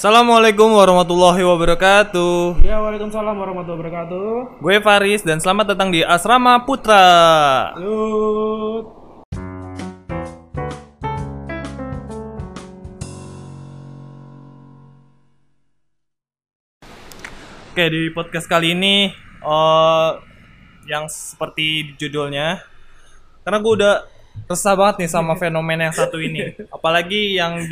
Assalamualaikum warahmatullahi wabarakatuh. Ya, Waalaikumsalam warahmatullahi wabarakatuh. Gue Faris dan selamat datang di Asrama Putra. Yut. Oke, di podcast kali ini eh yang seperti judulnya karena gue udah resah banget nih sama fenomena yang satu ini. Apalagi yang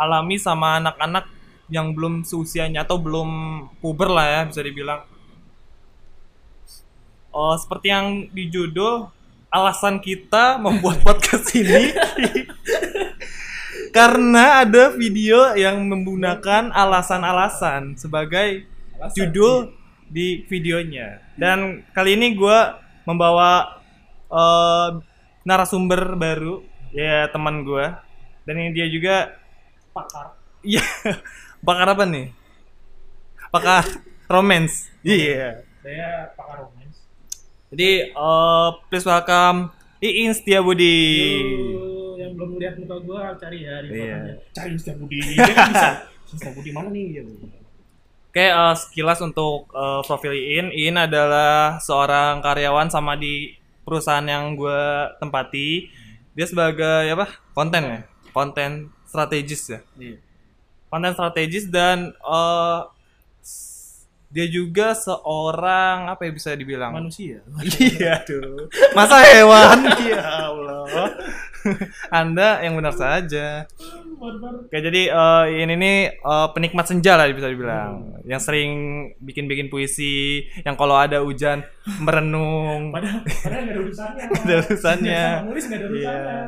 dialami sama anak-anak yang belum seusianya atau belum puber lah ya bisa dibilang. Oh, seperti yang di judul alasan kita membuat podcast ini karena ada video yang menggunakan alasan-alasan sebagai Alasan, judul di videonya. Dan kali ini gue membawa eh, narasumber baru, ya teman gue. Dan ini dia juga, Pakar. ya pakar apa nih? Pakar romance. Iya. Saya pakar romance. Jadi eh, please welcome Iin Setiabudi. Yuk, yang belum lihat muka gua cari ya di Iya. fotonya. Cari Insta Budi. Dia kan bisa. Insta Budi mana nih? Ya. Oke, eh, sekilas untuk eh, profil Iin. Iin adalah seorang karyawan sama di perusahaan yang gue tempati. Dia sebagai apa? Konten ya, konten strategis ya. Iya. Strategis dan eh, s- dia juga seorang apa ya bisa dibilang? Manusia. Iya tuh. Masa hewan? ya Allah. Anda yang benar saja. Oke, jadi eh, ini nih eh, penikmat senja lah bisa dibilang. Yang sering bikin-bikin puisi, yang kalau ada hujan merenung. Padahal, padahal ada urusannya. Ada urusannya. Nulis ada urusannya. Iya.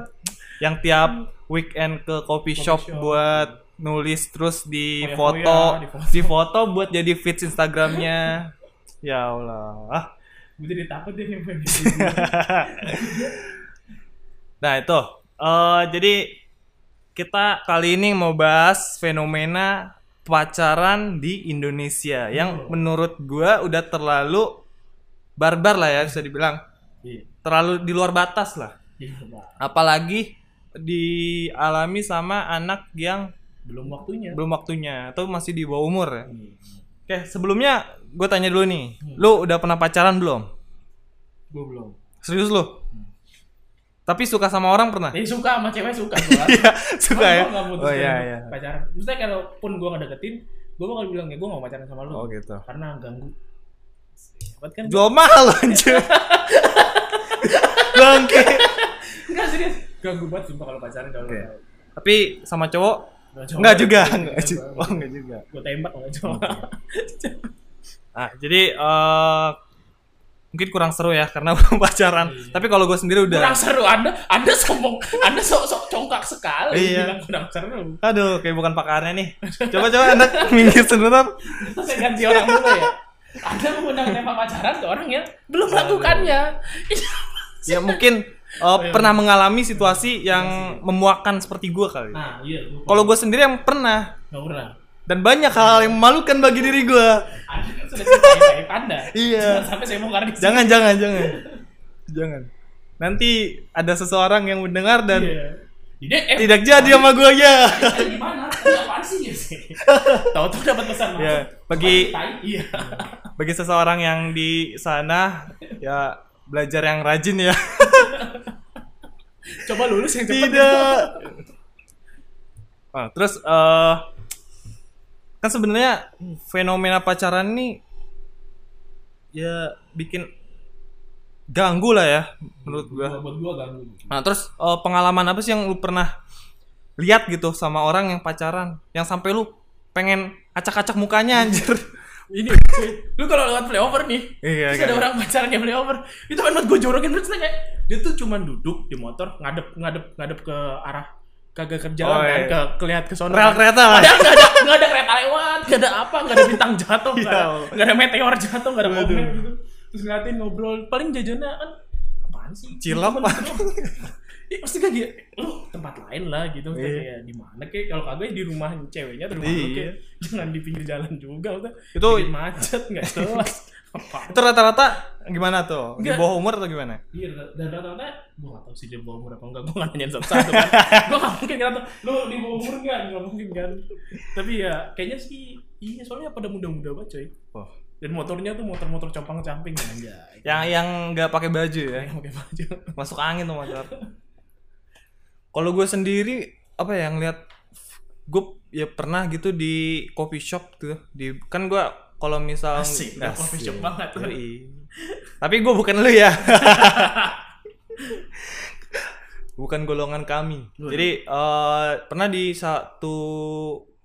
Yang tiap weekend ke coffee shop, shop. buat nulis terus di foto, di foto. di foto buat jadi feeds Instagramnya. ya Allah. Ah. Gue jadi takut di Nah itu, Eh, jadi kita kali ini mau bahas fenomena pacaran di Indonesia yang menurut gua udah terlalu barbar lah ya bisa dibilang, Iya. terlalu di luar batas lah. Iya. Apalagi dialami sama anak yang Belum waktunya. belum waktunya atau masih di bawah umur ya. Iya. Oke, sebelumnya gue tanya dulu nih, lu udah pernah pacaran belum? Gue belum. Serius lu? Tapi suka sama orang pernah? Jadi suka sama cewek suka. Iya, suka ya. Oh iya iya. Pacaran. Maksudnya kalaupun gue gak deketin, gue bakal bilang ya gue gak mau pacaran sama lu. Oh gitu. Karena ganggu. Hebat kan? Jual mahal anjir. Bangke. Enggak serius. Ganggu banget sumpah kalau pacaran kalau Oke. Tapi sama cowok Nggak enggak juga, enggak juga. Oh, enggak juga. Gue tembak enggak coba. Ah, jadi eh mungkin kurang seru ya karena belum pacaran. Tapi kalau gue sendiri udah Kurang seru Anda, Anda sombong, Anda sok-sok congkak sekali Iya. bilang kurang seru. Aduh, kayak bukan pakarnya nih. Coba-coba Anda minggir sebentar. Saya ganti orang dulu ya. Anda mengundang tema pacaran ke orang yang belum melakukannya. Ya mungkin eh, pernah mengalami situasi yang memuakkan seperti gue kali. Nah, iya. Kalau gue sendiri yang pernah nggak pernah. dan banyak hal yang memalukan bagi diri gue. Anda kan sudah cerita Anda. Iya. Jangan sampai saya bongkar di sini. Jangan, jangan, jangan. Jangan. Nanti ada seseorang yang mendengar dan Iya. DM. tidak jadi sama gue ya. Eh, gimana? Apaan sih ya sih? Tahu-tahu dapat pesan masuk. Ya, bagi- Iya. Bagi seseorang yang di sana ya belajar yang rajin ya. Coba lulus yang cepat. Tidak. Ah, terus eh kan sebenarnya fenomena pacaran ini ya bikin ganggu lah ya menurut gua. Buat gua ganggu. Nah, terus eh, pengalaman apa sih yang lu pernah lihat gitu sama orang yang pacaran yang sampai lu pengen acak-acak mukanya anjir. Ini, lu kalau lewat flyover nih, Iya, terus ada kan. orang pacaran di flyover, itu kan buat gue jorokin terus kayak dia tuh cuma duduk di motor ngadep ngadep ngadep ke arah kagak ke Oh, jalan kan, iya. ke kelihat ke sono. Rel kan. kereta lah. Padahal nggak ada nggak ada kereta lewat, nggak ada apa, nggak ada bintang jatuh, nggak ada, ada meteor jatuh, nggak ada komet gitu. Terus ngeliatin ngobrol, paling jajannya kan apaan sih? Cilok, Gitu. Ya, pasti kan dia, lu tempat lain lah gitu. Iya. Kayak di mana kayak kalau kagak ya di rumah ceweknya atau di rumah lu Iya. kayak jangan di pinggir jalan juga udah. Itu Bikin macet nggak jelas. Apa? itu rata-rata gimana tuh? Di bawah umur atau gimana? Iya, dan rata-rata gue gak tau sih dia bawa umur apa enggak, gue gak nanyain satu-satu kan Gue gak mungkin kan, lu di bawah umur enggak, gak mungkin kan Tapi ya, kayaknya sih, iya soalnya pada muda-muda banget coy Oh. Dan motornya tuh motor-motor compang-camping aja Yang yang nggak pakai baju ya. Yang pakai baju Masuk angin tuh motor. Kalau gue sendiri apa ya ngeliat gue ya pernah gitu di coffee shop tuh di kan gue kalau misal Asik, udah coffee shop banget tuh. Tapi gue bukan lu ya. bukan golongan kami. Jadi eh, pernah di satu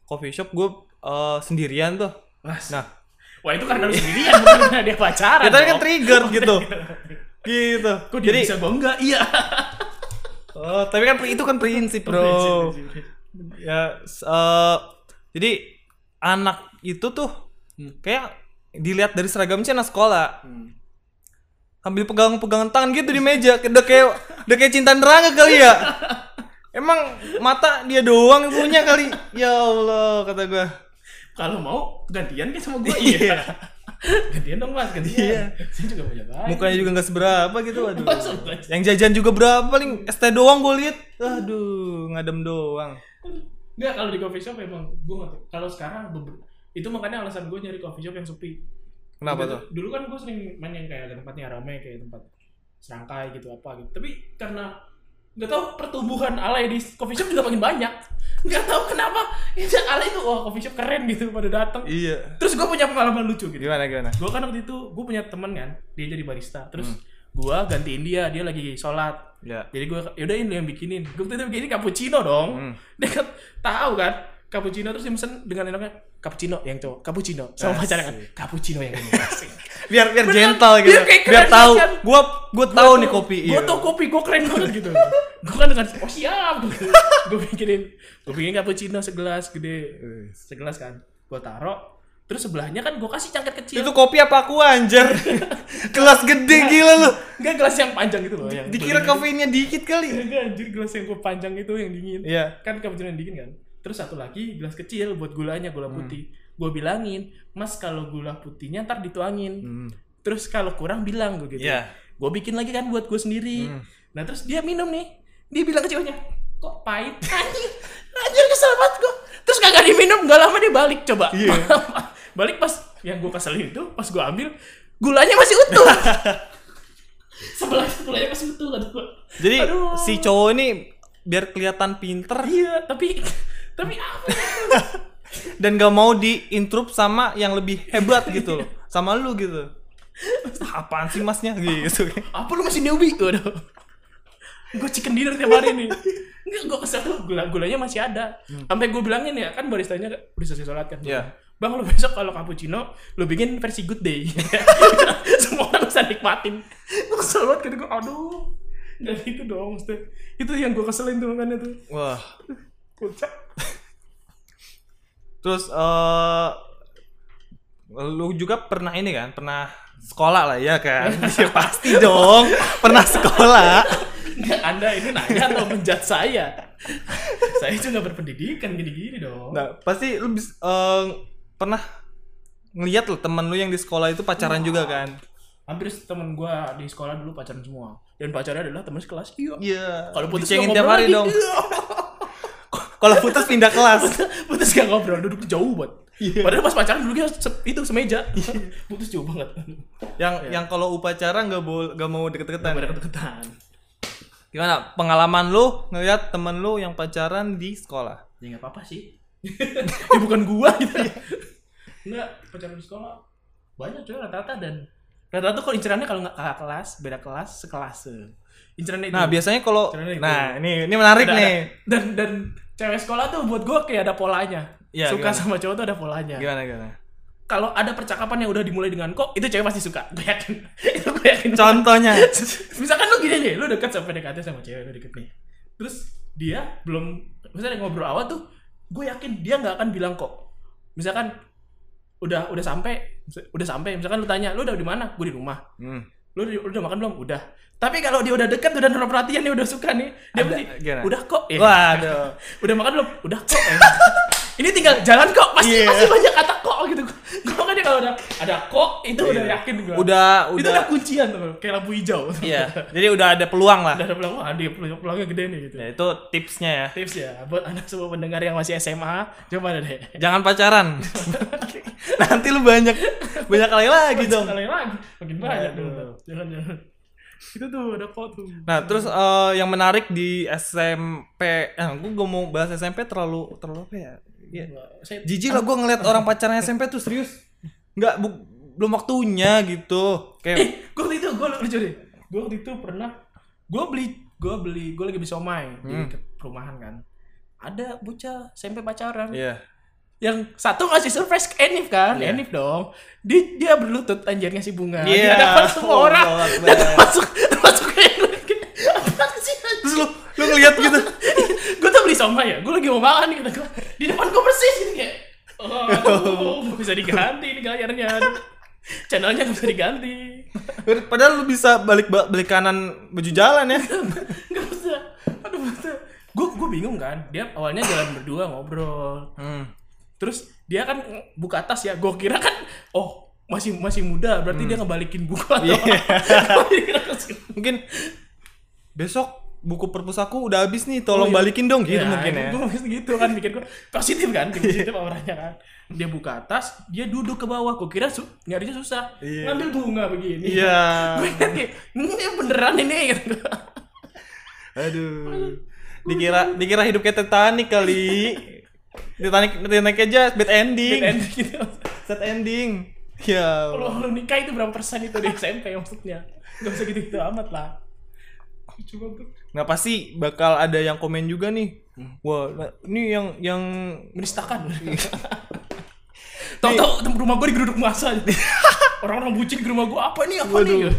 coffee shop gue eh, sendirian tuh. Mas. Nah, Wah itu karena lu sendirian, bukan dia pacaran ya, tapi kan trigger gitu. gitu. Kok dia Jadi bisa enggak? Iya oh, tapi kan itu kan prinsip, Bro. ya eh, jadi anak itu tuh Hmm. kayak dilihat dari seragamnya anak sekolah. Hmm. sambil pegang-pegangan tangan gitu di meja udah kayak udah kayak cinta neraka kali ya. Emang mata dia doang yang punya kali. Ya Allah kata gua. Kalau mau gantian kan sama gue Iya Gantian dong mas, gantian Iya. Saya juga punya banyak mukanya juga nggak seberapa gitu aduh Maksudnya. yang jajan juga berapa paling ST doang gue liat aduh ngadem doang Enggak, kalau di coffee shop emang gue nggak tahu. Kalau sekarang itu makanya alasan gue nyari coffee shop yang sepi. kenapa tuh Dulu kan gue sering main yang kayak tempatnya rame kayak tempat serangkai gitu apa gitu. Tapi karena nggak tahu pertumbuhan alay di coffee shop juga makin banyak. Nggak tahu kenapa itu alay itu wah coffee shop keren gitu pada datang. iya Terus gue punya pengalaman lucu gitu. gimana gimana Gue kan waktu itu gue punya temen kan, dia jadi barista. Terus Hmm. gue gantiin dia, dia lagi sholat. ya Jadi gue yaudah ini yang bikinin. Gue tuh bikinin cappuccino dong. Hmm. Dia kan tahu kan cappuccino terus dia mesen dengan enaknya cappuccino yang cowok, cappuccino sama pacarnya kan cappuccino yang ini. Biar biar Bener, gentle gitu biar kayak biar tahu kan. gua gua tahu nih kopi Gue iya tau kopi, gue keren banget gitu. gue kan dengan oh siap gitu. gue bikinin, gue bikin cappuccino segelas gede, segelas kan. Gue taro, terus sebelahnya kan gue kasih cangkir kecil. itu kopi apa aku anjir kelas gede gila lu Enggak gelas yang panjang gitu loh. Yang dikira kafeinnya dikit kali Enggak anjir gelas yang gue panjang itu yang dingin. iya kan cappuccino yang dingin kan terus satu lagi gelas kecil buat gulanya gula Hmm. Gue bilangin mas kalau gula putihnya ntar dituangin Hmm. terus kalau kurang bilang gue gitu Iya. gue bikin lagi kan buat gue sendiri Hmm. nah terus dia minum nih dia bilang ke ceweknya kok pahit anjir anjir kesel banget gue terus kagak diminum gak lama dia balik coba Iya. balik pas yang gue keselin itu pas gue ambil gulanya masih utuh sebelah gulanya masih utuh kata gue jadi Aduh. si cowok ini biar kelihatan pinter iya tapi tapi apa ya? Dan gak mau diintrup sama yang lebih hebat gitu. Loh sama lu gitu. Apaan sih masnya? Gitu. Apa lu masih newbie? Waduh. Gue chicken dinner tiap hari nih. Enggak, gue kesel. Tuh gula gulanya masih ada. Sampai gue bilangin ya kan baristanya udah selesai sholat kan. Iya. bang lu besok kalau cappuccino lu bikin versi good day. Semua orang bisa nikmatin. Gue kesel banget gitu gue aduh. Dan itu dong itu yang gue keselin tuh makanya tuh. Wah. Kocak terus eh lu juga pernah ini kan pernah sekolah lah ya kan? Ya, pasti dong pernah sekolah. Anda ini nanya atau menjat saya? Saya juga berpendidikan gini-gini dong. Nah pasti lu bis, eh, pernah ngeliat lo temen lu yang di sekolah itu pacaran juga kan? Hampir temen gue di sekolah dulu pacaran semua. Dan pacarnya adalah teman sekelas. Iya. Iya kalau putus Dicengin tiap hari dong. Iya. Kalau putus pindah kelas. Putus gak ngobrol duduk jauh banget. Iya. padahal pas pacaran dulu kita se- itu semeja. Putus jauh banget. Yang yang kalau upacara nggak boleh nggak mau deket-deketan. Gak deket-deketan. Gimana? Pengalaman lu ngeliat temen lu yang pacaran di sekolah? Ya nggak apa-apa sih. Ya bukan gua gitu. Ya nggak pacaran di sekolah. Banyak coy rata-rata dan rata-rata kok incerannya kalau nggak kakak kelas beda kelas sekelas itu. Nah biasanya kalau nah ini ini menarik Ada- nih. Ada- dan dan cewek sekolah tuh buat gua kayak ada polanya. Iya, suka gimana? sama cowok tuh ada polanya. Gimana gimana? Kalau ada percakapan yang udah dimulai dengan kok itu cewek pasti suka. Gue yakin. Itu gue yakin. Contohnya. Misalkan lu gini nih lu deket sampai PDKT sama cewek lu deket nih. Terus dia belum misalnya ngobrol awal tuh gue yakin dia nggak akan bilang kok. Misalkan udah udah sampai udah sampai misalkan lu tanya lu udah di mana? Gue di rumah. Hmm. Lu, udah makan belum udah tapi kalau dia udah dekat udah naruh perhatian dia udah suka nih dia Ada- mesti gimana? udah kok ya Waduh. udah makan belum udah kok ya. ini tinggal jalan kok pasti Iya. pasti banyak kata kok gitu gue kan kalau udah ada kok itu udah Iya. yakin gue Udah itu udah udah kuncian tuh kayak lampu hijau Iya. Jadi udah ada peluang lah. udah ada peluang wah dia peluang peluangnya gede nih gitu Ya, itu tipsnya ya. tips ya buat anak semua pendengar yang masih SMA coba deh Jangan pacaran. Nanti lu banyak banyak kali lagi dong. Sekali lagi makin banyak Aduh. tuh jangan jangan itu tuh ada kok tuh Nah, terus eh, yang menarik di SMP, eh, gue gak mau bahas SMP terlalu terlalu apa ya? Iya. saya Jijik lah gue ngeliat orang pacaran SMP tuh serius. Nggak, bu- belum waktunya gitu. Kayak eh gue waktu itu gue lucu deh gue waktu itu pernah gue beli gue beli gue lagi beli somai di Hmm. deket perumahan kan ada bocah SMP pacaran Iya. yang satu ngasih surprise ke Enif kan Iya. Enif dong dia, dia berlutut anjir ngasih bunga Iya. di hadapan semua Oh, orang dan Akbar. masuk masuk ke Enif apa sih Terus lu lu ngeliat gitu. gue tuh beli somai ya gue lagi mau makan nih kata gue di depan gue persis gitu kayak oh nggak bisa diganti ini layarnya channelnya nggak bisa diganti Padahal lu bisa balik balik kanan baju jalan ya. nggak bisa aduh bisa gue gue bingung kan dia awalnya jalan berdua ngobrol Hmm. terus dia kan buka tas ya gue kira kan oh masih masih muda berarti dia ngebalikin buku atau Iya. Situ. Mungkin besok buku perpus aku udah habis nih, tolong Oh, iya. balikin dong gitu Ya, mungkin ya. gue mungkin gitu kan mikir gue positif kan positif auranya kan dia buka tas dia duduk ke bawah gue kira su nyarinya susah Iya. ngambil bunga begini Iya. gue ingat kayak ini beneran ini gitu. Aduh. Dikira dikira hidup kayak Titanic kali. Titanic Titanic aja bad ending. Bad ending gitu. Sad ending. Ya. kalau lu nikah itu berapa persen itu di SMP maksudnya gak usah gitu gitu amat lah Nah pasti bakal ada yang komen juga nih. Wah, nah, ini yang yang menistakan tahu-tahu tem- rumah gue digeruduk masa orang-orang bucin ke rumah gue apa nih apa nih Waduh.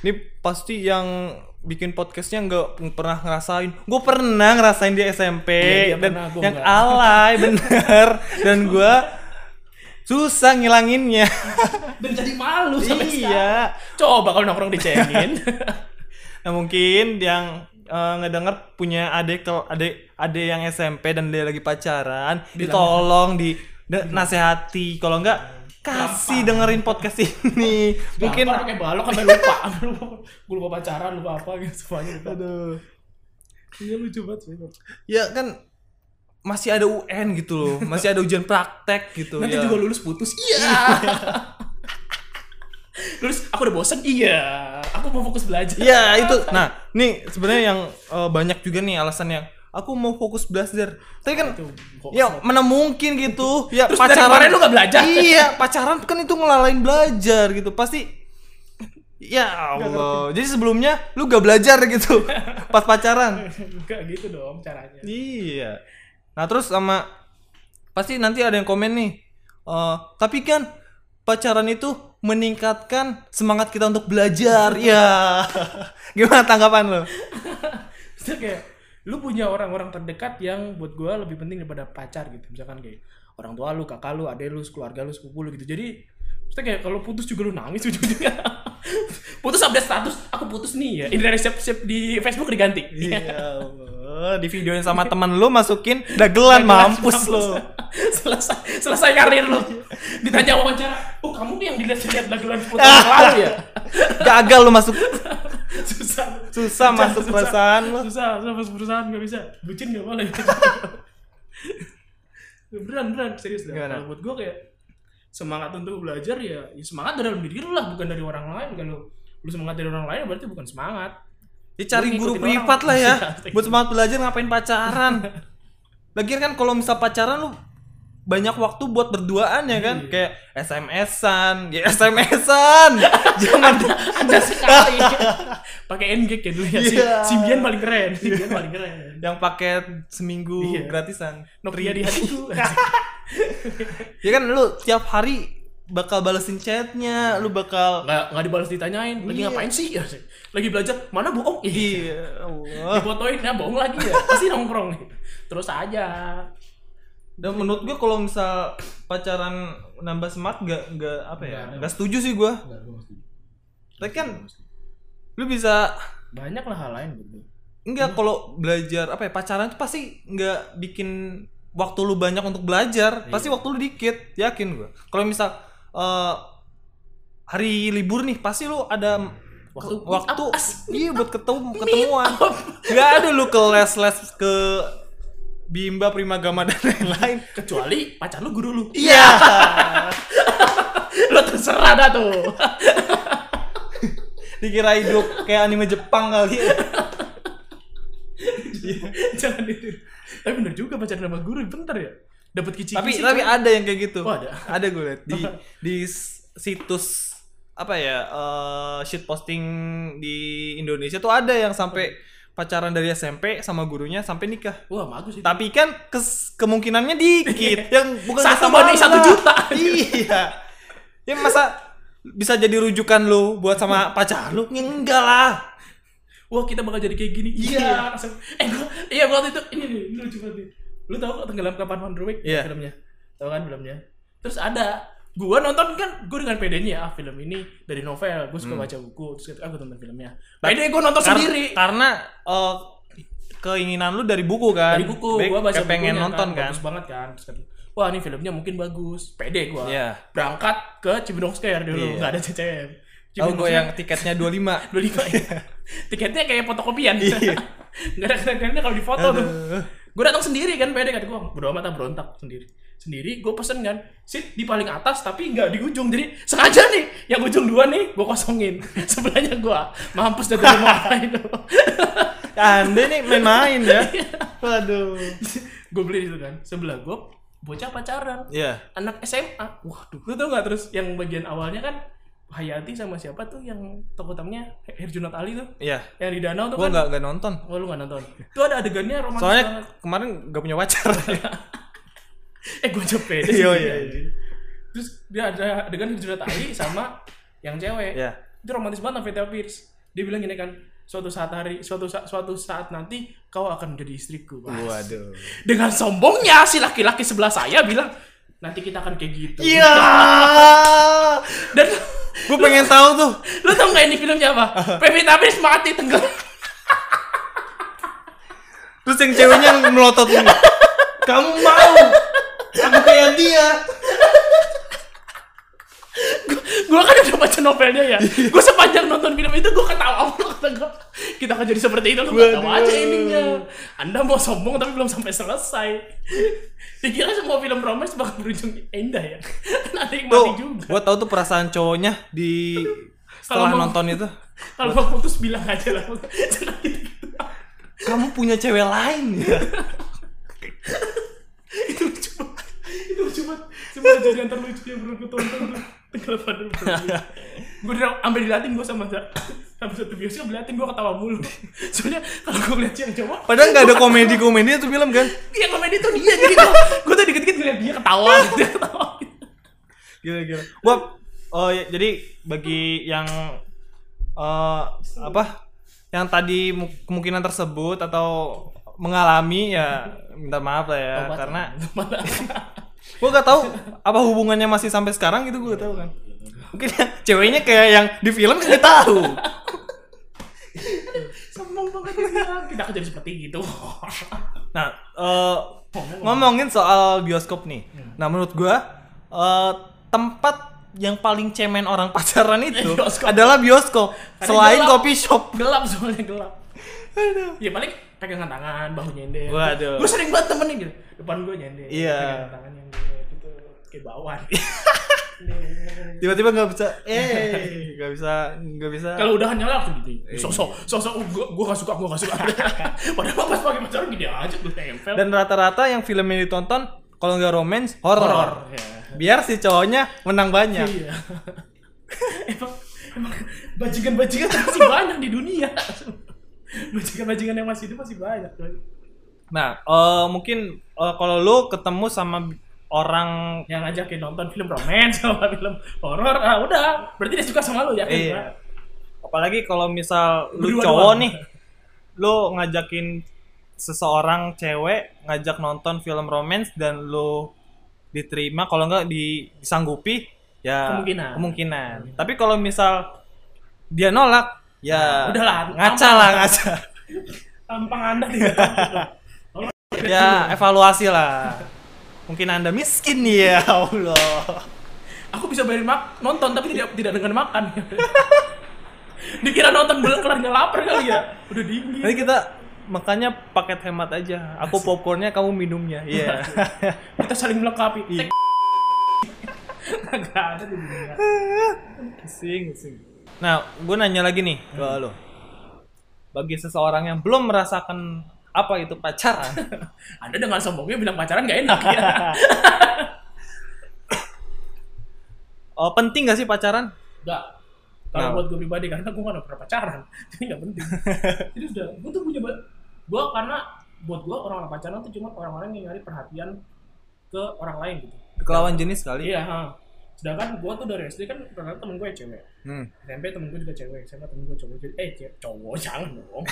ini pasti yang bikin podcastnya nggak pernah ngerasain. Gue pernah ngerasain di SMP Iya, dia dan pernah, gua yang nggak. alay bener dan gue susah ngilanginnya. dan jadi malu sampai sekarang iya. coba kalau nongkrong dicengin Nah mungkin yang eh, ngedenger punya adik adik adik yang SMP dan dia lagi pacaran, ditolong di nasehati. Kalau enggak kasih dengerin podcast ini. mungkin mungkin pakai balok sampai lupa. Gue lupa pacaran lupa apa gitu semuanya lupa. Aduh. ini lucu banget sih Ya kan masih ada UN gitu loh, masih ada ujian praktek gitu nanti ya. juga lulus putus. Iya lulus aku udah bosen iya aku mau fokus belajar Iya itu. Nah, nih sebenarnya yang eh, banyak juga nih alasan yang aku mau fokus belajar. Tapi kan Itu, ya mana mungkin gitu. Ya Terus dari kemarin lu nggak belajar? Iya, pacaran kan itu ngelalain belajar gitu. Pasti Ya Allah. Jadi sebelumnya lu gak belajar gitu pas pacaran. Enggak gitu dong caranya Iya. Nah, terus sama pasti nanti ada yang komen nih. eh tapi kan pacaran itu meningkatkan semangat kita untuk belajar. Ya. Gimana tanggapan lo? Kayak lu punya orang-orang terdekat yang buat gua lebih penting daripada pacar gitu misalkan kayak orang tua lu kakak lu adek lu keluarga lu sepupu lu gitu jadi Maksudnya kayak kalau putus juga lu nangis ujung-ujungnya putus update status aku putus nih ya ini dari siap siap di Facebook diganti Ya Allah, di videoin sama teman lu masukin dagelan mampus lo. selesai selesai karir lu. Ditanya wawancara oh kamu nih yang dilihat-lihat dagelan 10 tahun yang lalu ya? Gagal lu masuk. Susah. Susah masuk susah. perasaan lo. susah susah masuk perusahaan nggak bisa. Bucin nggak boleh. Beneran beneran. Serius dah kalau buat gue kayak semangat untuk belajar ya, ya semangat dari dalam diri lu lah bukan dari orang lain. Kalau lu semangat dari orang lain berarti bukan semangat Ya cari guru privat orang. lah ya. Iya. Buat semangat belajar ngapain pacaran? Lagian kan kalau misal pacaran lu banyak waktu buat berduaan ya kan? Iya. Kayak SMS-an, ya SMS-an. Jangan ada sekali pakai NG ya dulu ya si, Iya. Simbian paling keren Simbian paling keren yang paket seminggu Iya. gratisan. Nokia di hatiku Ya kan lu tiap hari bakal balesin chatnya, lu bakal nggak nggak dibalas ditanyain. Lagi Iya. ngapain sih? Lagi belajar mana bohong? Iya, Allah. difotoin ya bohong lagi ya. Pasti nongkrong. Terus aja. Dan menurut gua kalau misal pacaran nambah semangat gak, gak apa ya? Gak setuju sih gue. Tapi kan lu bisa banyak lah hal lain gitu. Enggak kalau belajar apa ya pacaran tuh pasti nggak bikin waktu lu banyak untuk belajar, pasti waktu lu dikit, yakin gua. Kalau misal eh, hari libur nih, pasti lu ada Waktu- waktu iya buat ketemu ketemuan. Nggak ada lu ke les-les ke Bimba Primagama dan lain-lain. kecuali pacar lu guru lu Iya. lu terserah dah tuh Dikira hidup kayak anime Jepang kali. jangan itu tapi bener juga pacaran sama guru bentar ya dapat kicik tapi tapi ada yang kayak gitu. Oh, ada. Ada gue liat di di situs apa ya eh shit posting di Indonesia tuh ada yang sampai pacaran dari SMP sama gurunya sampai nikah. wah bagus itu Tapi kan kes- kemungkinannya dikit. yang bukan Satu sama banding satu juta. iya. Ya masa bisa jadi rujukan lu buat sama pacar lu? Ya enggak lah. wah kita bakal jadi kayak gini Iya. langsung. eh gua iya gua waktu itu ini nih lu coba nih lu tahu kok tenggelam kapan Wonderwake Iya. filmnya tahu kan filmnya terus ada gua nonton kan gua dengan pedenya ah film ini dari novel gua suka baca buku terus ah gua tonton filmnya pede gua nonton Kar- sendiri Karena eh, keinginan lu dari buku kan. dari buku gua baca pengen bukunya nonton kan. bagus banget kan terus kata wah ini filmnya mungkin bagus pede gua Iya. berangkat ke Cibinong Square dulu Iya. nggak ada CCM Tahu gue yang tiketnya 25. 25 ya. Tiketnya kayak fotokopian. Iya. Gak ada keren-kerennya kalau di foto tuh. Gue datang sendiri kan pede kata gue. Bodo amat ah, berontak sendiri. Sendiri gue pesen kan seat di paling atas tapi nggak di ujung. Jadi sengaja nih yang ujung dua nih gue kosongin. Sebelahnya gue mampus dari rumah itu. Anda nih main-main ya. Waduh. gue beli itu kan. Sebelah gue bocah pacaran. Iya. Anak SMA. Waduh. Lu tau gak terus yang bagian awalnya kan Hayati sama siapa tuh yang tokoh utamanya Herjunot Ali tuh Iya. yang di danau tuh Gue kan nggak nggak nonton. Oh lu gak nonton? Itu ada adegannya romantis Soalnya banget. kemarin gak punya pacar. Eh gue cepet Iya, iya, iya. Terus dia ada adegan Hijrah Ali sama yang cewek. Iya. Itu romantis banget Vita Pierce. Dia bilang gini kan, suatu saat hari, suatu saat, suatu saat nanti kau akan menjadi istriku. Wah. Waduh. Dengan sombongnya si laki-laki sebelah saya bilang, nanti kita akan kayak gitu. Iya. Gue pengen tahu tuh. lu tau gak ini filmnya apa? Pevita Pierce mati tenggelam. Terus yang ceweknya melotot ini. Kamu mau? Aku kayak dia. Gue kan udah baca novelnya ya. Gue sepanjang nonton film itu gue ketawa kata gue kita akan jadi seperti itu. Lu Waduh. aja ininya anda mau sombong tapi belum sampai selesai. Dikira semua film romance bakal berujung indah ya? Kan ada yang mati juga. gue tau tuh perasaan cowoknya di setelah Kalau mau- nonton itu. kalau mau putus bilang aja lah. Jangan gitu. Kamu punya cewek lain ya? itu lucu banget. Itu lucu banget. Semua kejadian terlucu yang pernah gue tonton tuh tenggelam pada gue udah sampai dilatih gue sama sama satu bioskop dilatih gue ketawa mulu soalnya kalau gue ngeliat yang cowok Padahal nggak ada komedi-komedi itu film kan? Iya komedi itu dia jadi gue gue tuh dikit-dikit ngeliat dia ketawa gitu dia ketawa gitu. Gila-gila. Gua oh ya, jadi bagi yang eh apa? Yang tadi mu- kemungkinan tersebut atau mengalami ya minta maaf lah ya Tobat. karena gua gak tahu apa hubungannya masih sampai sekarang gitu gua gak tahu kan. Mungkin ceweknya kayak yang di film kan kita tahu. sombong banget akan jadi seperti gitu Nah, eh, ngomongin soal bioskop nih. Nah, menurut gua eh, tempat yang paling cemen orang pacaran itu Bioskop. adalah bioskop Karena selain gelap. coffee shop. gelap soalnya gelap ya paling pegangan tangan bahu nyender Waduh. gue sering banget temenin gitu depan gue nyender Iya. tangan nyender gitu kayak bawaan Tiba-tiba nggak bisa, eh, nggak bisa, nggak bisa. kalau udah nyala langsung gitu Iya. sosok sosok gue gue gak suka gue gak suka padahal pas pakai pacaran gini aja gue tempel Dan rata-rata yang film yang ditonton kalau nggak romance, horror. horor ya. Biar si cowoknya menang banyak. Iya. emang emang bajingan-bajingan masih banyak di dunia. Bajingan-bajingan yang masih hidup masih banyak. Nah, eh, mungkin eh, kalau lu ketemu sama orang Yang ngajakin nonton film romance sama film horor, ah udah, berarti dia suka sama lu ya Iya. Apalagi kalau misal lu Berdua cowok nih, lu ngajakin seseorang cewek ngajak nonton film romance dan lu diterima kalau nggak di- disanggupi ya Kemungkinan. kemungkinan. Tapi kalau misal dia nolak ya Udahlah, ngaca lah ngaca tampang anda tidak. ya evaluasi lah. Mungkin anda miskin nih ya Allah. Aku bisa bayarin mak nonton tapi tidak tidak dengan makan. Dikira nonton belum kelar nggak lapar kali ya? Udah dingin. Nanti kita makanya paket hemat aja. Aku popcornnya kamu minumnya. Iya. Kita saling melengkapi. Iya. Ada di dunia. Pusing, pusing. Nah, gue nanya lagi nih ke lo. Bagi seseorang yang belum merasakan apa itu pacaran, anda dengan sombongnya bilang pacaran gak enak ya oh, penting gak sih pacaran? Enggak. Kalau buat gue pribadi karena gue gak pernah pacaran, jadi gak penting. jadi sudah, gue tuh punya gue karena buat gue orang-orang pacaran tuh cuma orang-orang yang nyari perhatian ke orang lain gitu. Kelawan jenis kali. Iya. ha. Sedangkan gue tuh dari SD kan ternyata temen gue cewek. Hmm. SMP temen gue juga cewek, SMA temen gue cowok. Jadi, eh cewek, cowok jangan dong.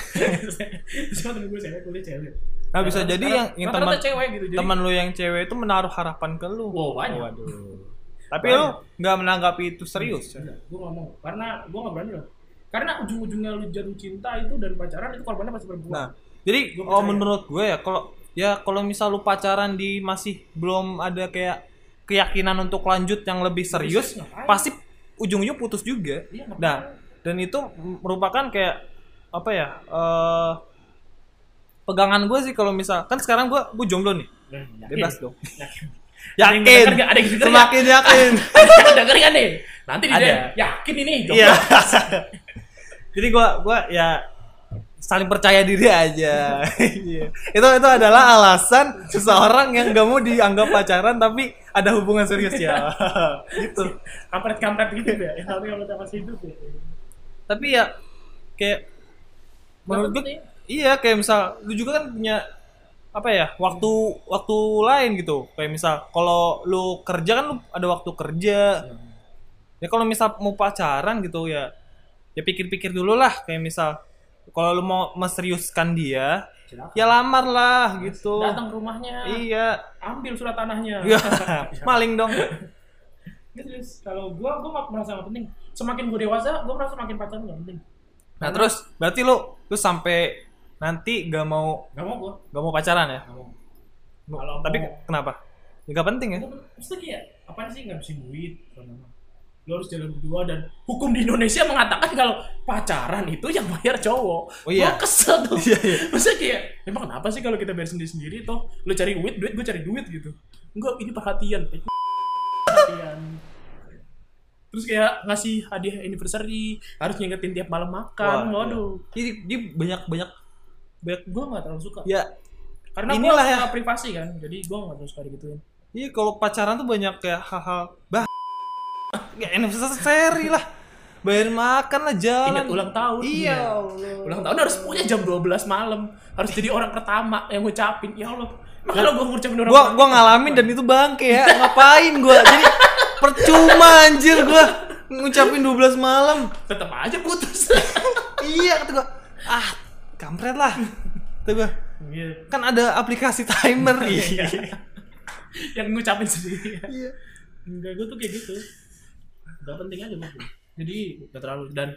SMA temen gue cewek, kuliah cewek. Nah, bisa jadi yang, yang teman cewek gitu. Teman lu yang cewek itu menaruh harapan ke lu. Wow, banyak. Waduh. Tapi lu nggak menanggapi itu serius. Enggak, gue gak mau. Karena gue gak berani loh. Karena ujung-ujungnya lu jatuh cinta itu dan pacaran itu korbannya pasti perempuan. Nah, jadi Gua oh menurut gue ya kalau ya kalau misal lu pacaran di masih belum ada kayak keyakinan untuk lanjut yang lebih serius, ngapain? pasti ujung-ujung putus juga. Iya? Nah, dan itu merupakan kayak apa ya? eh pegangan gue sih kalau misal kan sekarang gue gue jomblo nih. Yakin. Bebas dong. Yakin. Ada yang Yakin. Ada yang denger Semakin yakin. Ada denger nggak nih? Nanti di Ada. DM, yakin ini jomblo. Iya. Jadi gue gua ya saling percaya diri aja. Iya. itu itu adalah alasan seseorang yang gak mau dianggap pacaran tapi ada hubungan serius ya. gitu. Kampret-kampret gitu ya. Tapi kalau masih hidup ya. Tapi ya kayak menurut gue iya kayak misal lu juga kan punya apa ya waktu waktu lain gitu kayak misal kalau lu kerja kan lu ada waktu kerja ya kalau misal mau pacaran gitu ya ya pikir-pikir dulu lah kayak misal kalau lu mau meseriuskan dia Silakan. ya lamar lah gitu Datang ke rumahnya. iya Ambil surat tanahnya. Iya. maling dong Gitu, Lis. Kalau gua gua nggak merasa nggak penting. Semakin gua dewasa, gua merasa makin pacaran nggak penting. nah terus berarti lu lu sampai nanti gak mau Gak mau gua. gak mau pacaran ya Gak mau. Kalau tapi mau- kenapa ya gak penting ya Maksudnya kayak apa sih ngabisin duit? Lo harus jalan berdua dan hukum di Indonesia mengatakan kalau pacaran itu yang bayar cowok. Oh iya. Gua kesel tuh. Iya, iya. Maksudnya kayak emang kenapa sih kalau kita bayar sendiri sendiri toh lo cari duit, duit gue cari duit gitu. Enggak, ini perhatian. perhatian. Terus kayak ngasih hadiah anniversary, harus ngingetin tiap malam makan. Wah, Waduh. jadi dia banyak banyak banyak Gue gak terlalu suka. ya Karena gue ya. privasi kan. Jadi gue gak terlalu suka digituin. Iya kalau pacaran tuh banyak kayak hal-hal bah ya anniversary lah bayar makan lah jalan Ingat ulang tahun. iya Iya. Ulang tahun harus punya jam 12 malam. Harus jadi orang pertama yang ngucapin. Ya Allah. Maka kalau gue ngucapin orang gua gua ngalamin dan itu bangke ya ngapain gua jadi percuma anjir gua ngucapin 12 malam tetap aja putus. iya kata gua ah kampret lah kata gua Iya. kan ada aplikasi timer iya yang ngucapin sendiri. Iya. Enggak, gue tuh kayak gitu. Gak penting aja gue. Jadi gak terlalu dan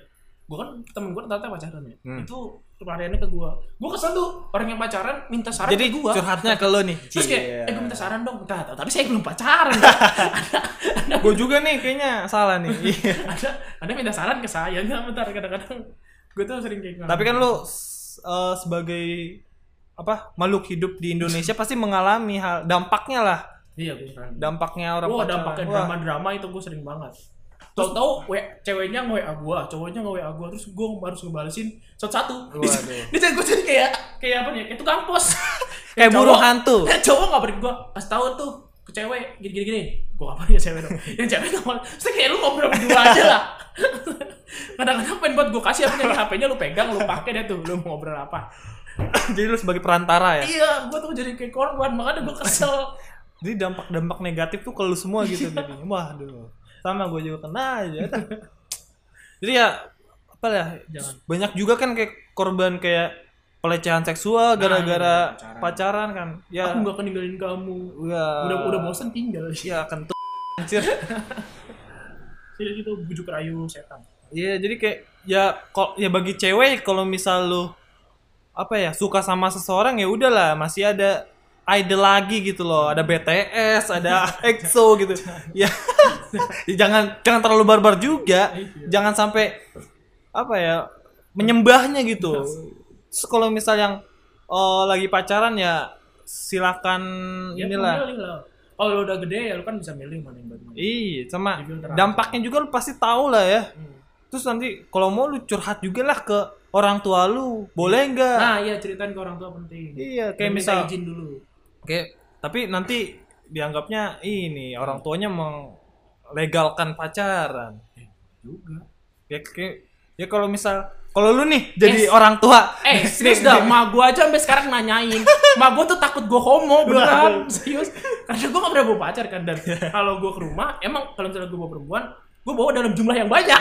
gue kan temen gue ternyata pacaran ya. Hmm. Itu pelariannya ke gue. Gue kesel tuh orang yang pacaran minta saran jadi gue. curhatnya ke lo nih Terus kayak, Cie. eh gue minta saran dong. Bentar, tapi saya belum pacaran. ada, gua juga nih kayaknya salah nih ada, ada minta saran ke saya. Enggak, bentar. Kadang-kadang gue tuh sering kayak Tapi kan s- eh, sebagai apa makhluk hidup di Indonesia pasti mengalami hal dampaknya lah Iya, gue sering. dampaknya orang pacaran. dampaknya drama-drama itu gue sering banget. Tahu-tahu we, ceweknya nge-WA gue, cowoknya nge-WA gue, terus gue harus ngebalesin satu-satu. Di, di gue jadi kayak kayak apa nih? Kayak tukang pos. Kayak cowok- hantu. Cowok nggak beri gue, kasih tahu tuh ke cewek gini-gini gini. Gue ngapain ya cewek dong? Yang cewek mau. Terus kayak lu ngobrol berdua aja lah. Kadang-kadang pengen buat gue kasih apa nih HP-nya lu pegang, lu pakai deh tuh, lu mau ngobrol apa? jadi lu sebagai perantara ya. Iya, gue tuh jadi kayak korban, makanya gue kesel. Jadi dampak-dampak negatif tuh ke lu semua gitu jadinya. Waduh. Sama gue juga kena aja. Jadi ya apa ya? Jangan. Banyak juga kan kayak korban kayak pelecehan seksual gara-gara iya, pacaran. pacaran. kan. Ya Aku nggak akan ninggalin kamu. ya Udah udah bosen tinggal. ya kentut anjir. Sih gitu bujuk rayu setan. Iya, jadi kayak ya kok ya bagi cewek kalau misal lu apa ya suka sama seseorang ya udahlah masih ada idol lagi gitu loh. Ada BTS ada EXO gitu. Ya. Ya, jangan jangan terlalu barbar juga. Jangan sampai apa ya menyembahnya gitu. Terus kalau misal yang eh, lagi pacaran ya silakan Ya, inilah. Kalau lu udah gede ya lu kan bisa milih mana yang mana. iya sama dampaknya juga lu pasti tahu lah ya. Hmm. terus nanti kalau mau lu curhat juga lah ke orang tua lu. Boleh nggak? Nah, iya ceritain ke orang tua penting. iya kayak Dan minta misal izin dulu. Kayak tapi nanti dianggapnya ini orang tuanya melegalkan pacaran Juga. ya kayak ya kalau misal kalau lu nih jadi Eh, orang tua Eh, serius dah, ma gua aja sampai sekarang nanyain. Ma gua tuh takut gua homo beneran. Serius. Karena gua gak pernah bawa pacar kan dan kalau gua ke rumah, emang kalau misalnya gua bawa perempuan, gua bawa dalam jumlah yang banyak.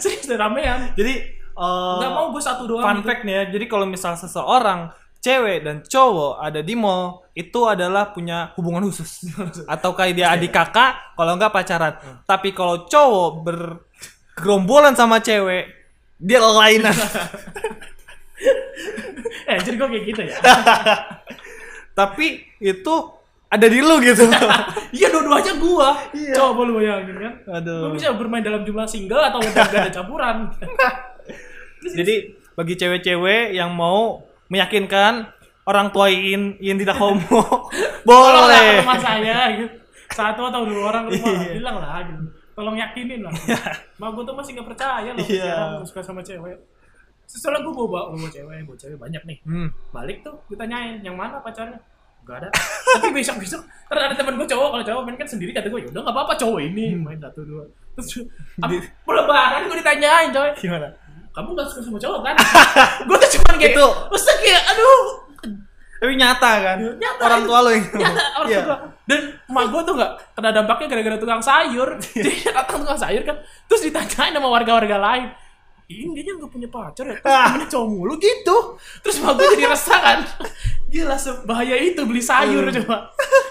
serius dan ramean. jadi eh, Gak mau gua satu doang. fun gitu. fact nih ya jadi kalau misal seseorang cewek dan cowok ada di mall itu adalah punya hubungan khusus atau kayak dia adik kakak kalau nggak pacaran tapi kalau cowok bergerombolan sama cewek dia lainan Eh, jadi gua kayak gitu ya. tapi itu ada di lu gitu Iya, dua-duanya gua. Iya. Coba lu bayangin kan. aduh Gua bisa bermain dalam jumlah single atau ada campuran. jadi bagi cewek-cewek yang mau meyakinkan orang tua Iin Iin tidak homo boleh rumah saya gitu. Satu atau dua orang rumah Iya. bilang lah gitu. Tolong yakinin lah. Ma gue tuh masih gak percaya loh Iya. sekarang suka sama cewek. Setelah gue bawa bawa cewek, bawa cewek banyak nih. hmm. Balik tuh ditanyain yang mana pacarnya. Gak ada. Tapi besok besok ada teman gue cowok kalau cowok main kan sendiri kata gue ya udah nggak apa-apa cowok ini Hmm. main satu dua. Terus lebaran gue ditanyain coy. gimana Kamu gak suka sama cowok kan? gue kayak Itu. Terus kayak aduh tapi nyata kan Nyata, orang tua lo yang Nyata, orang Iya. tua. Dan emak gue tuh gak kena dampaknya gara-gara tukang sayur. Jadi datang tukang sayur kan, terus ditanyain sama warga-warga lain. Ini dia gak punya pacar ya? Ah. temennya cowok mulu gitu. Terus emak gue jadi resah kan. Gila sebahaya itu beli sayur Hmm. coba.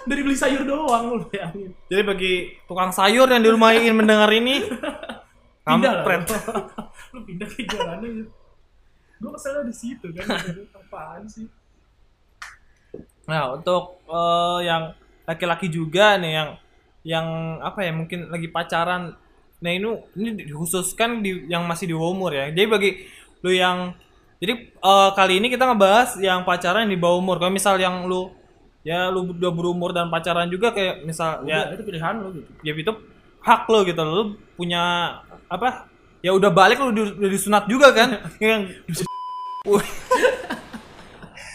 Dari beli sayur doang lu bayangin. Jadi bagi tukang sayur yang di rumah ingin mendengar ini, Pindah lah. lu pindah ke jalannya gitu. Gue keselnya di situ kan. Apaan sih? Nah, untuk eh, yang laki-laki juga nih yang yang apa ya mungkin lagi pacaran. Nah, ini ini dikhususkan di yang masih di bawah umur ya. Jadi bagi lu yang jadi eh, kali ini kita ngebahas yang pacaran yang di bawah umur. Kalau misal yang lu ya lu udah berumur dan pacaran juga kayak misal Ya, ya itu pilihan lu gitu. ya itu hak lo gitu lu punya apa ya udah balik lu udah, udah disunat juga kan yang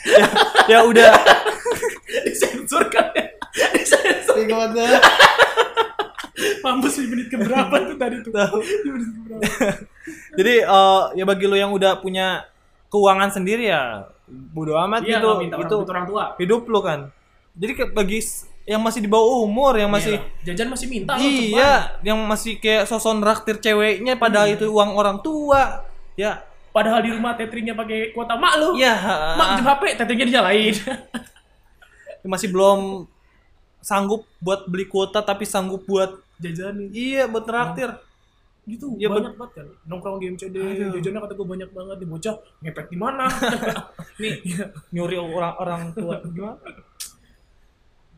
ya, ya udah Disensor kan ya. Disensor. Mampus di menit keberapa tuh tadi tuh? Tahu. Di menit keberapa? jadi eh, ya bagi lo yang udah punya keuangan sendiri ya bodo amat Iya, gitu minta itu orang tua. hidup lo kan jadi bagi yang masih di bawah umur yang masih Iya. jajan masih minta iya yang masih kayak sosok raktir ceweknya padahal Iya. itu uang orang tua ya. Padahal di rumah teteringnya pakai kuota mak lu. ya Mak jam HP, teteringnya dinyalain. masih belum sanggup buat beli kuota tapi sanggup buat Jajanin. iya buat traktir Gitu, Iya, banyak banget kan. Nongkrong di MCD, jajannya kata gue banyak banget. Di bocah, ngepet di mana? nih nyuri orang orang tua gimana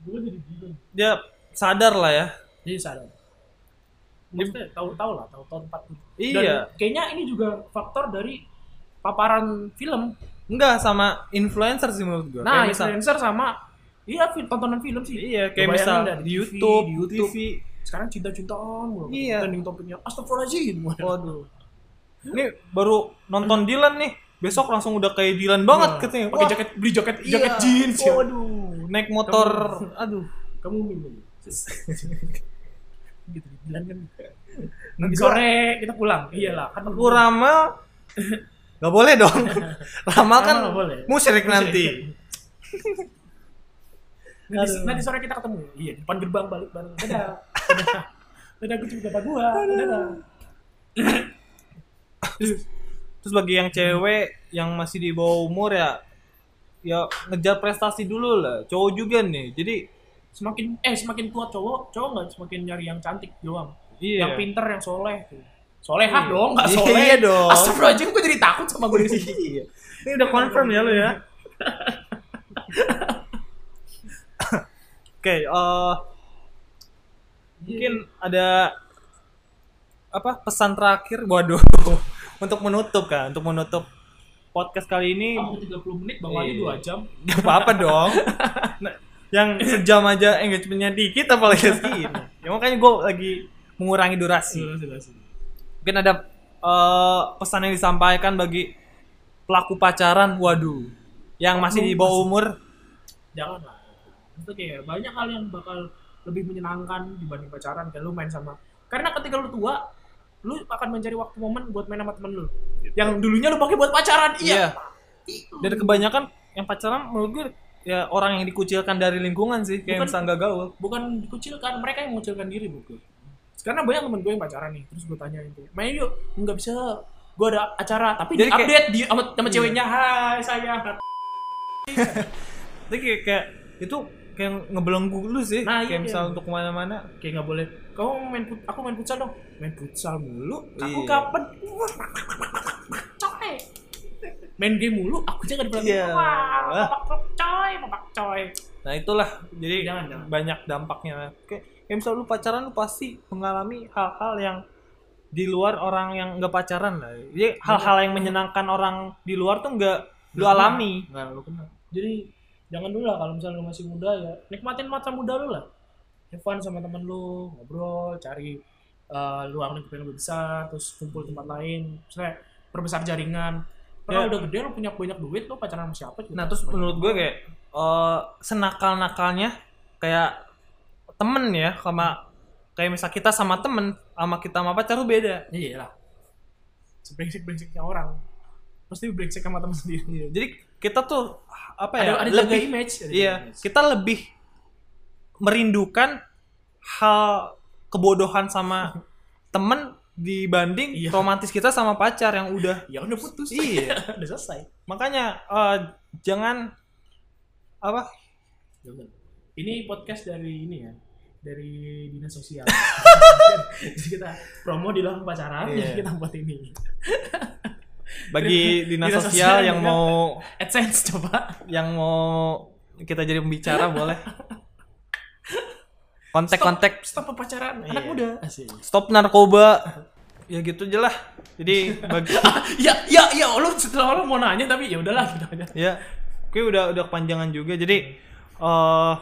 gue jadi bingung. dia sadar lah ya Jadi sadar. Maksudnya tahu-tahu lah, tahu tahu tempat. Iya. Dan kayaknya ini juga faktor dari paparan film. enggak sama influencer sih menurut gua Nah, kayak misal influencer sama iya tontonan film sih. iya kayak misal di YouTube, di YouTube. TV Sekarang cinta-cintaan mulu. Iya. Trending topiknya Astagfirullahaladzim. waduh ini baru nonton Dylan nih besok langsung udah kayak Dylan banget Wah, katanya Pakai jaket beli jaket iya. jaket jeans. ya. waduh naik motor aduh Kamu minum. gitu bilang kan. Nanti sore kita pulang. Iyalah, kan aku ramal nggak boleh dong ramal kan musyrik nanti Nanti, nanti sore kita ketemu. Iya, depan gerbang balik bareng. Dadah. Dadah. Dadah, gue bapak gua. Dadah. terus bagi yang cewek yang masih di bawah umur ya ya ngejar prestasi dulu lah cowok juga nih jadi Semakin eh semakin tua cowok, cowok nggak semakin nyari yang cantik doang. iya Yang pinter, yang soleh. tuh. Solehah Iya. dong, nggak Iya soleh. dong. Astagfirullahism, gue jadi takut sama gue di sini. Iya. Ini udah confirm ya lu ya. Oke, eh mungkin ada apa pesan terakhir waduh untuk menutup kan untuk menutup podcast kali ini Kamu 30 menit, bawa aja Iya. 2 jam. Gak apa-apa dong. Yang sejam aja engagementnya dikit apalagi segini. Ya makanya gue lagi mengurangi durasi. Mungkin ada eh, pesan yang disampaikan bagi pelaku pacaran, waduh, yang masih di bawah umur. Jangan lah. Itu kayak banyak hal yang bakal lebih menyenangkan dibanding pacaran. Kayak lu main sama... Karena ketika lu tua, lu akan mencari waktu momen buat main sama temen lu. Yang dulunya lu pakai buat pacaran. Iya. Iya. Dan kebanyakan yang pacaran menurut gue ya orang yang dikucilkan dari lingkungan sih, kayak Bukan- misalnya gaul. bukan dikucilkan mereka yang mengucilkan diri buku karena banyak temen gue yang pacaran nih terus gue tanya itu main yuk nggak bisa gue ada acara tapi Jadi di kayak- update di sama, sama Iya. ceweknya hai saya Tapi kayak, kayak itu kayak ngebelenggu lu sih, Nah, kayak iya, misal iya. untuk ke mana-mana. kayak nggak boleh kamu main aku main futsal dong main futsal mulu aku Iya. kapan main game mulu aku aja nggak diperhatiin Iya. wah bapak coy bapak coy Nah itulah jadi Jangan, jangan. banyak dampaknya. Kayak, kayak misal lu pacaran lu pasti mengalami hal-hal yang di luar orang yang nggak pacaran lah. Jadi hal-hal yang menyenangkan orang di luar tuh nggak lu alami. nggak lu kenal jadi jangan dulu lah kalau misalnya lu masih muda ya nikmatin masa muda lu lah have fun sama temen lu ngobrol cari eh, ruang lingkup yang lebih besar terus kumpul tempat lain misalnya perbesar jaringan Ya. karena udah gede lu punya banyak duit lu pacaran sama siapa juga Nah terus menurut gue kayak eh, senakal-nakalnya kayak temen ya sama kayak misal kita sama temen sama kita sama pacar tuh beda. iya lah sebrengsek brengseknya orang pasti brengsek sama temen sendiri Iya, Jadi kita tuh apa ya? ada ada jaga lebih image ada Iya, image. kita lebih merindukan hal kebodohan sama temen dibanding Iya. romantis kita sama pacar yang udah ya udah putus Iya. udah selesai makanya eh, jangan apa Jangan. Ini podcast dari ini ya, dari dinas sosial. Jadi kita promo di dalam pacaran, jadi kita buat ini. bagi dinas Dinas sosial sosial yang juga. mau AdSense coba. yang mau kita jadi pembicara boleh kontak-kontak Stop pacaran, Iya. anak muda. Asik. stop narkoba ya gitu aja lah jadi bagi ya, ya, ya, lu setelah orang mau nanya tapi ya udahlah gitu aja. ya oke udah udah kepanjangan juga jadi eh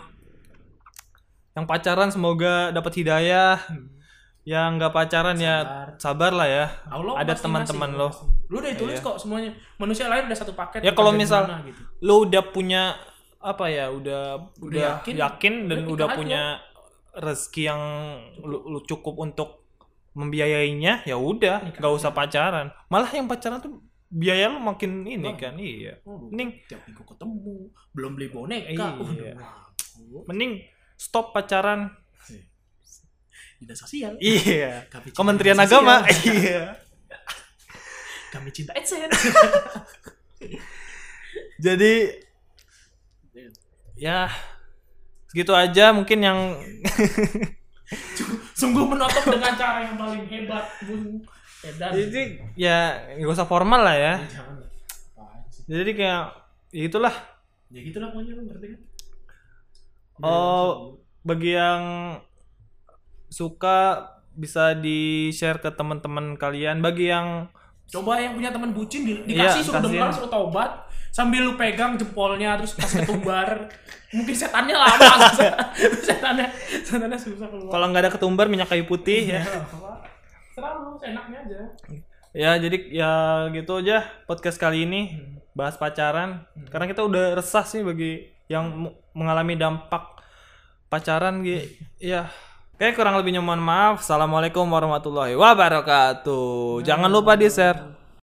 yang pacaran semoga dapat hidayah yang nggak pacaran ya Sabar. sabar lah ya Allah ada teman-teman lo. Lu udah ditulis Iya. kok semuanya. Manusia lain udah satu paket. Ya, kalau misal- mana, gitu. lo udah punya apa ya udah udah, yakin, yakin, dan udah udah punya rezeki yang lu, lu cukup untuk membiayainya ya udah Nikah nggak usah pacaran malah yang pacaran tuh biaya lu makin ini Bang. kan iya Oh, mending tiap minggu ketemu, belum beli boneka. Iya. Mending stop pacaran Dinas sosial. iya Kami Kementerian dinas Agama sosial. iya Kami cinta AdSense. jadi ya segitu aja mungkin yang Sungguh menutup dengan cara yang paling hebat, Bung Edan. jadi ya nggak usah formal lah ya Ya, jangan. Sih? jadi kayak ya itulah Ya gitulah pokoknya lu ngerti kan? Oh, bagi yang suka bisa di share ke teman-teman kalian. Bagi yang Coba yang punya teman bucin di, Iya, dikasih suruh kasihin. dengar suruh taubat sambil lu pegang jempolnya terus kasih ketumbar. Mungkin setannya lama. setannya setannya susah keluar. kalau nggak ada ketumbar minyak kayu putih ya. Serah lu, enaknya aja. Ya jadi ya gitu aja podcast kali ini bahas pacaran. Karena kita udah resah sih bagi yang mengalami dampak pacaran gitu. Ya. Oke kurang lebihnya mohon maaf. Assalamualaikum warahmatullahi wabarakatuh. Jangan lupa di share.